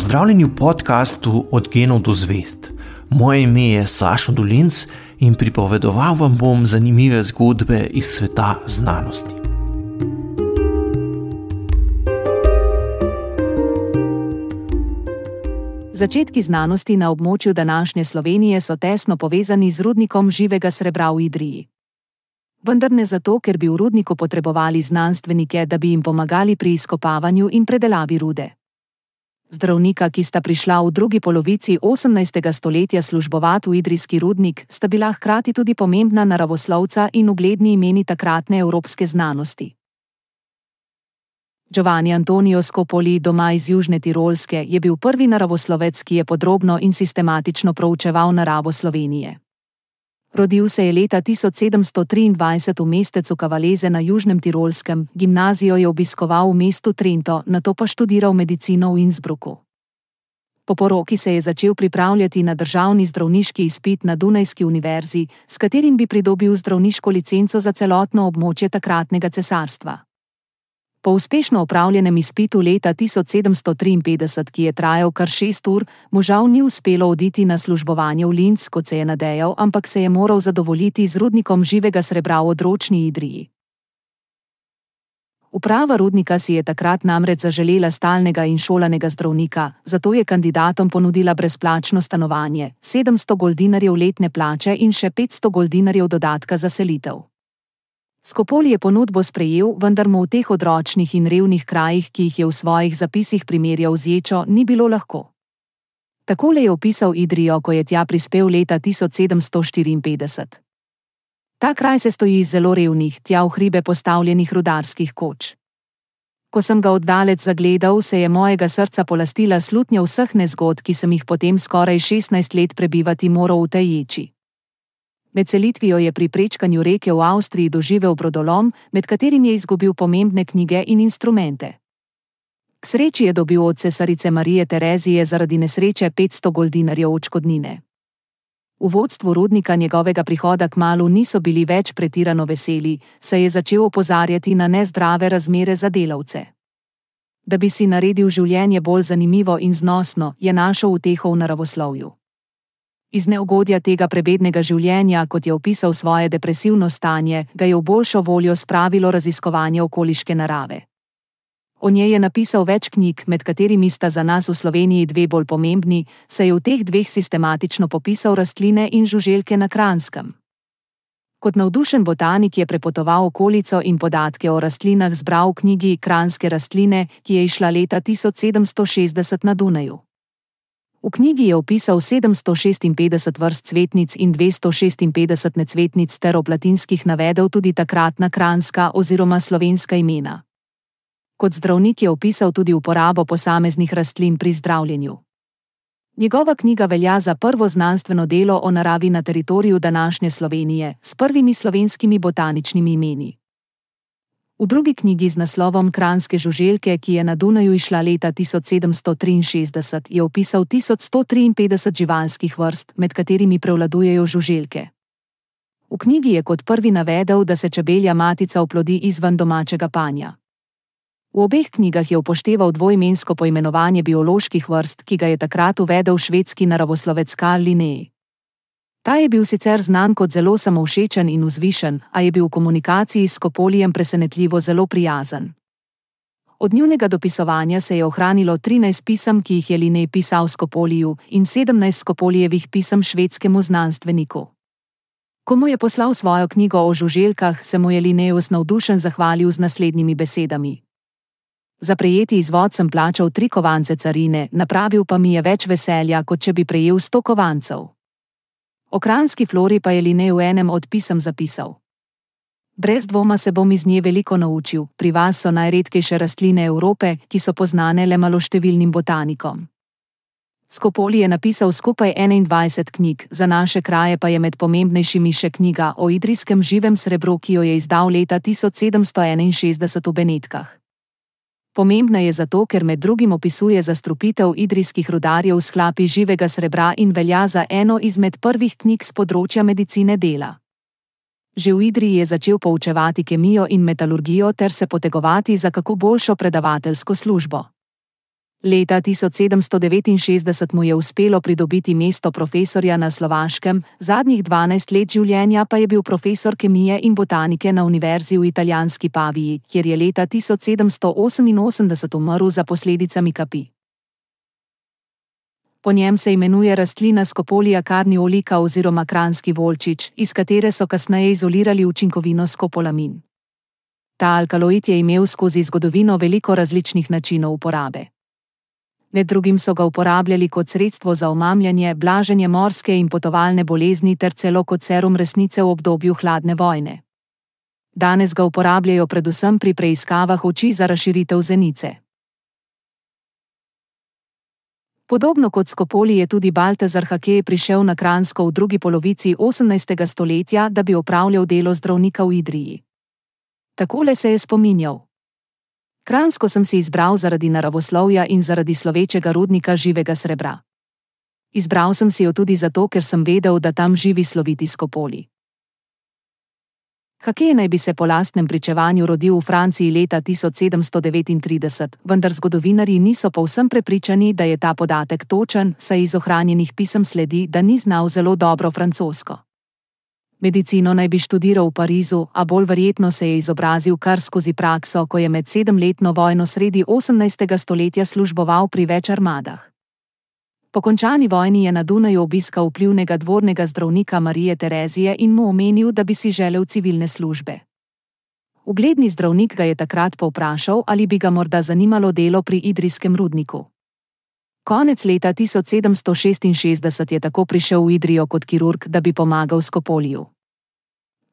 Pozdravljeni v podkastu Od genov do zvest. Moje ime je Sašo Dolinc in pripovedoval vam bom zanimive zgodbe iz sveta znanosti. Začetki znanosti na območju današnje Slovenije so tesno povezani z rudnikom živega srebra v Idriji. Vendar ne zato, ker bi v rudniku potrebovali znanstvenike, da bi jim pomagali pri izkopavanju in predelavi rude. Zdravnika, ki sta prišla v drugi polovici 18. stoletja službovati v idrijski rudnik, sta bila hkrati tudi pomembna naravoslovca in ugledni imeni takratne evropske znanosti. Giovanni Antonio Scopoli, doma iz Južne Tirolske, je bil prvi naravoslovec, ki je podrobno in sistematično proučeval naravo Slovenije. Rodil se je leta 1723 v mestecu Kavaleze na Južnem Tirolskem, gimnazijo je obiskoval v mestu Trento, nato pa študiral medicino v Innsbrucku. Po poroki se je začel pripravljati na državni zdravniški izpit na Dunajski univerzi, s katerim bi pridobil zdravniško licenco za celotno območje takratnega cesarstva. Po uspešno opravljenem izpitu leta 1753, ki je trajal kar šest ur, mu žal ni uspelo oditi na službovanje v Linz, kot se je nadejal, ampak se je moral zadovoljiti z rudnikom živega srebra v odročni Idriji. Uprava rudnika si je takrat namreč zaželela stalnega in šolanega zdravnika, zato je kandidatom ponudila brezplačno stanovanje, 700 goldinarjev letne plače in še 500 goldinarjev dodatka za selitev. Skopoli je ponudbo sprejel, vendar mu v teh odročnih in revnih krajih, ki jih je v svojih zapisih primerjal z ječo, ni bilo lahko. Takole je opisal Idrijo, ko je tja prispel leta 1754. Ta kraj se stoji iz zelo revnih, tja v hribe postavljenih rudarskih koč. Ko sem ga oddalec zagledal, se je mojega srca polastila slutnja vseh nezgod, ki sem jih potem skoraj 16 let prebivati moral v tej ječi. Med selitvijo je pri prečkanju reke v Avstriji doživel brodolom, med katerim je izgubil pomembne knjige in instrumente. K sreči je dobil od cesarice Marije Terezije zaradi nesreče 500 goldinarjev očkodnine. V vodstvu rudnika njegovega prihoda k malu niso bili več pretirano veseli, saj je začel opozarjati na nezdrave razmere za delavce. Da bi si naredil življenje bolj zanimivo in znosno, je našel uteho v naravoslovju. Iz neugodja tega prebednega življenja, kot je opisal svoje depresivno stanje, ga je v boljšo voljo spravilo raziskovanje okoliške narave. O njej je napisal več knjig, med katerimi sta za nas v Sloveniji dve bolj pomembni, saj je v teh dveh sistematično popisal rastline in žuželke na Kranskem. Kot navdušen botanik je prepotoval okolico in podatke o rastlinah zbral v knjigi Kranske rastline, ki je išla leta 1760 na Dunaju. V knjigi je opisal 756 vrst cvetnic in 256 necvetnic ter ob latinskih navedel tudi takratna kranska oziroma slovenska imena. Kot zdravnik je opisal tudi uporabo posameznih rastlin pri zdravljenju. Njegova knjiga velja za prvo znanstveno delo o naravi na teritoriju današnje Slovenije s prvimi slovenskimi botaničnimi imeni. V drugi knjigi z naslovom Kranske žuželke, ki je na Dunaju išla leta 1763, je opisal 1153 živalskih vrst, med katerimi prevladujejo žuželke. V knjigi je kot prvi navedel, da se čebelja matica oplodi izven domačega panja. V obeh knjigah je upošteval dvojmensko poimenovanje bioloških vrst, ki ga je takrat uvedel švedski naravoslovec Karl Linné. Ta je bil sicer znan kot zelo samovšečen in vzvišen, a je bil v komunikaciji s Kopolijem presenetljivo zelo prijazen. Od njunega dopisovanja se je ohranilo 13 pisem, ki jih je Linej pisal Skopoliju, in 17 Skopolijevih pisem švedskemu znanstveniku. Ko mu je poslal svojo knjigo o žuželkah, se mu je Lineus navdušen zahvalil z naslednjimi besedami. Za prejeti izvod sem plačal tri kovance carine, napravil pa mi je več veselja, kot če bi prejel sto kovancev. O kranski flori pa je Linej v enem od pisem zapisal: Brez dvoma se bom iz nje veliko naučil, pri vas so najredkejše rastline Evrope, ki so poznane le maloštevilnim botanikom. Skopoli je napisal skupaj 21 knjig, za naše kraje pa je med pomembnejšimi še knjiga o idrijskem živem srebru, ki jo je izdal leta 1761 v Benetkah. Pomembna je zato, ker med drugim opisuje zastrupitev idrijskih rudarjev v sklapi živega srebra in velja za eno izmed prvih knjig z področja medicine dela. Že v Idriji je začel poučevati kemijo in metalurgijo ter se potegovati za kako boljšo predavateljsko službo. Leta 1769 mu je uspelo pridobiti mesto profesorja na Slovaškem, zadnjih 12 let življenja pa je bil profesor kemije in botanike na Univerzi v italijanski Paviji, kjer je leta 1788 umrl za posledicami kapi. Po njem se imenuje rastlina skopolija karniolika oziroma kranski volčič, iz katere so kasneje izolirali učinkovino skopolamin. Ta alkaloid je imel skozi zgodovino veliko različnih načinov uporabe. Med drugim so ga uporabljali kot sredstvo za omamljanje, blaženje morske in potovalne bolezni ter celo kot serum resnice v obdobju hladne vojne. Danes ga uporabljajo predvsem pri preiskavah oči za razširitev zenice. Podobno kot Skopoli je tudi Baltazar Hake prišel na Kransko v drugi polovici 18. stoletja, da bi opravljal delo zdravnika v Idriji. Takole se je spominjal. Kransko sem si izbral zaradi naravoslovja in zaradi slovečega rudnika živega srebra. Izbral sem si jo tudi zato, ker sem vedel, da tam živi sloviti Skopoli. Hakej naj bi se po lastnem pričevanju rodil v Franciji leta 1739, vendar zgodovinari niso povsem prepričani, da je ta podatek točen, saj iz ohranjenih pisem sledi, da ni znal zelo dobro francosko. Medicino naj bi študiral v Parizu, a bolj verjetno se je izobrazil kar skozi prakso, ko je med sedemletno vojno sredi 18. stoletja služboval pri več armadah. Po končani vojni je na Dunaju obiskal vplivnega dvornega zdravnika Marije Terezije in mu omenil, da bi si želel civilne službe. Ugledni zdravnik ga je takrat povprašal, ali bi ga morda zanimalo delo pri idrijskem rudniku. Konec leta 1766 je tako prišel v Idrijo kot kirurg, da bi pomagal Skopoliju.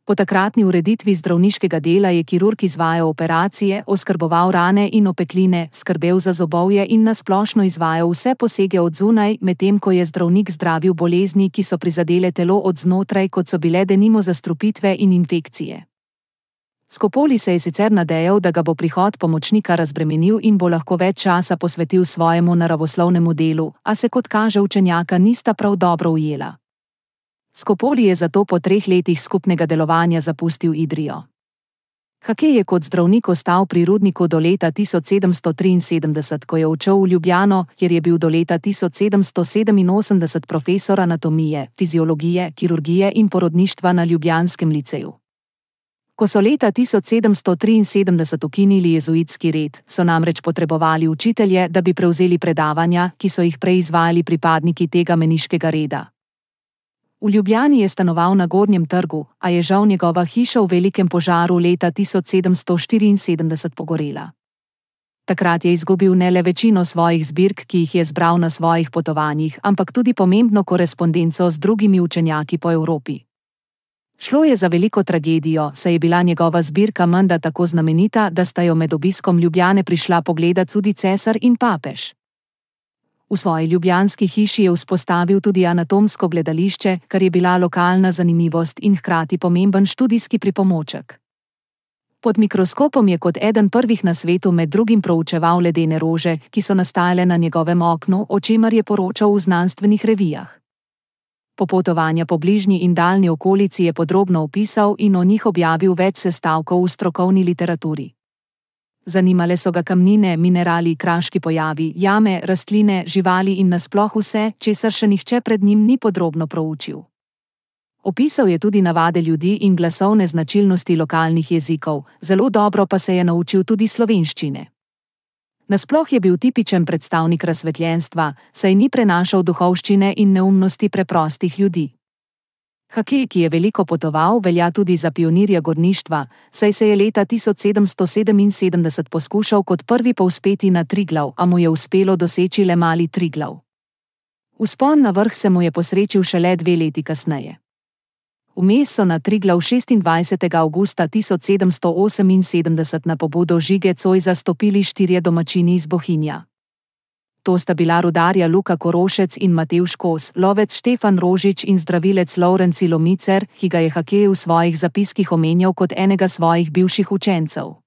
Po takratni ureditvi zdravniškega dela je kirurg izvajal operacije, oskrboval rane in opekline, skrbel za zobovje in nasplošno izvajal vse posege od zunaj, medtem ko je zdravnik zdravil bolezni, ki so prizadele telo od znotraj, kot so bile denimo zastrupitve in infekcije. Skopoli se je sicer nadejal, da ga bo prihod pomočnika razbremenil in bo lahko več časa posvetil svojemu naravoslovnemu delu, a se kot kaže učenjaka nista prav dobro ujela. Skopoli je zato po treh letih skupnega delovanja zapustil Idrijo. Hakej je kot zdravnik ostal pri rudniku do leta 1773, ko je odšel v Ljubljano, kjer je bil do leta 1787 profesor anatomije, fiziologije, kirurgije in porodništva na Ljubljanskem liceju. Ko so leta 1773 ukinili jezuitski red, so namreč potrebovali učitelje, da bi prevzeli predavanja, ki so jih prej izvajali pripadniki tega meniškega reda. V Ljubljani je stanoval na Gornjem trgu, a je žal njegova hiša v velikem požaru leta 1774 pogorela. Takrat je izgubil ne le večino svojih zbirk, ki jih je zbral na svojih potovanjih, ampak tudi pomembno korespondenco z drugimi učenjaki po Evropi. Šlo je za veliko tragedijo, saj je bila njegova zbirka menda tako znamenita, da sta jo med obiskom Ljubljane prišla pogledat tudi cesar in papež. V svoji ljubljanski hiši je vzpostavil tudi anatomsko gledališče, kar je bila lokalna zanimivost in hkrati pomemben študijski pripomoček. Pod mikroskopom je kot eden prvih na svetu med drugim proučeval ledene rože, ki so nastajale na njegovem oknu, o čemer je poročal v znanstvenih revijah. Popotovanja po bližnji in daljni okolici je podrobno opisal in o njih objavil več sestavkov v strokovni literaturi. Zanimale so ga kamnine, minerali, kraški pojavi, jame, rastline, živali in nasploh vse, česar še nihče pred njim ni podrobno proučil. Opisal je tudi navade ljudi in glasovne značilnosti lokalnih jezikov, zelo dobro pa se je naučil tudi slovenščine. Nasploh je bil tipičen predstavnik razsvetljenstva, saj ni prenašal duhovščine in neumnosti preprostih ljudi. Hakej, ki je veliko potoval, velja tudi za pionirja gorništva, saj se je leta 1777 poskušal kot prvi povzpeti na Triglav, a mu je uspelo doseči le mali Triglav. Vzpon na vrh se mu je posrečil šele dve leti kasneje. Vmes so na Triglav 26. augusta 1778 na pobudo žige Cojza stopili štirje domačini iz Bohinja. To sta bila rudarja Luka Korošec in Matevš Kos, lovec Štefan Rožič in zdravilec Laurenci Lomicer, ki ga je Hakej v svojih zapiskih omenjal kot enega svojih bivših učencev.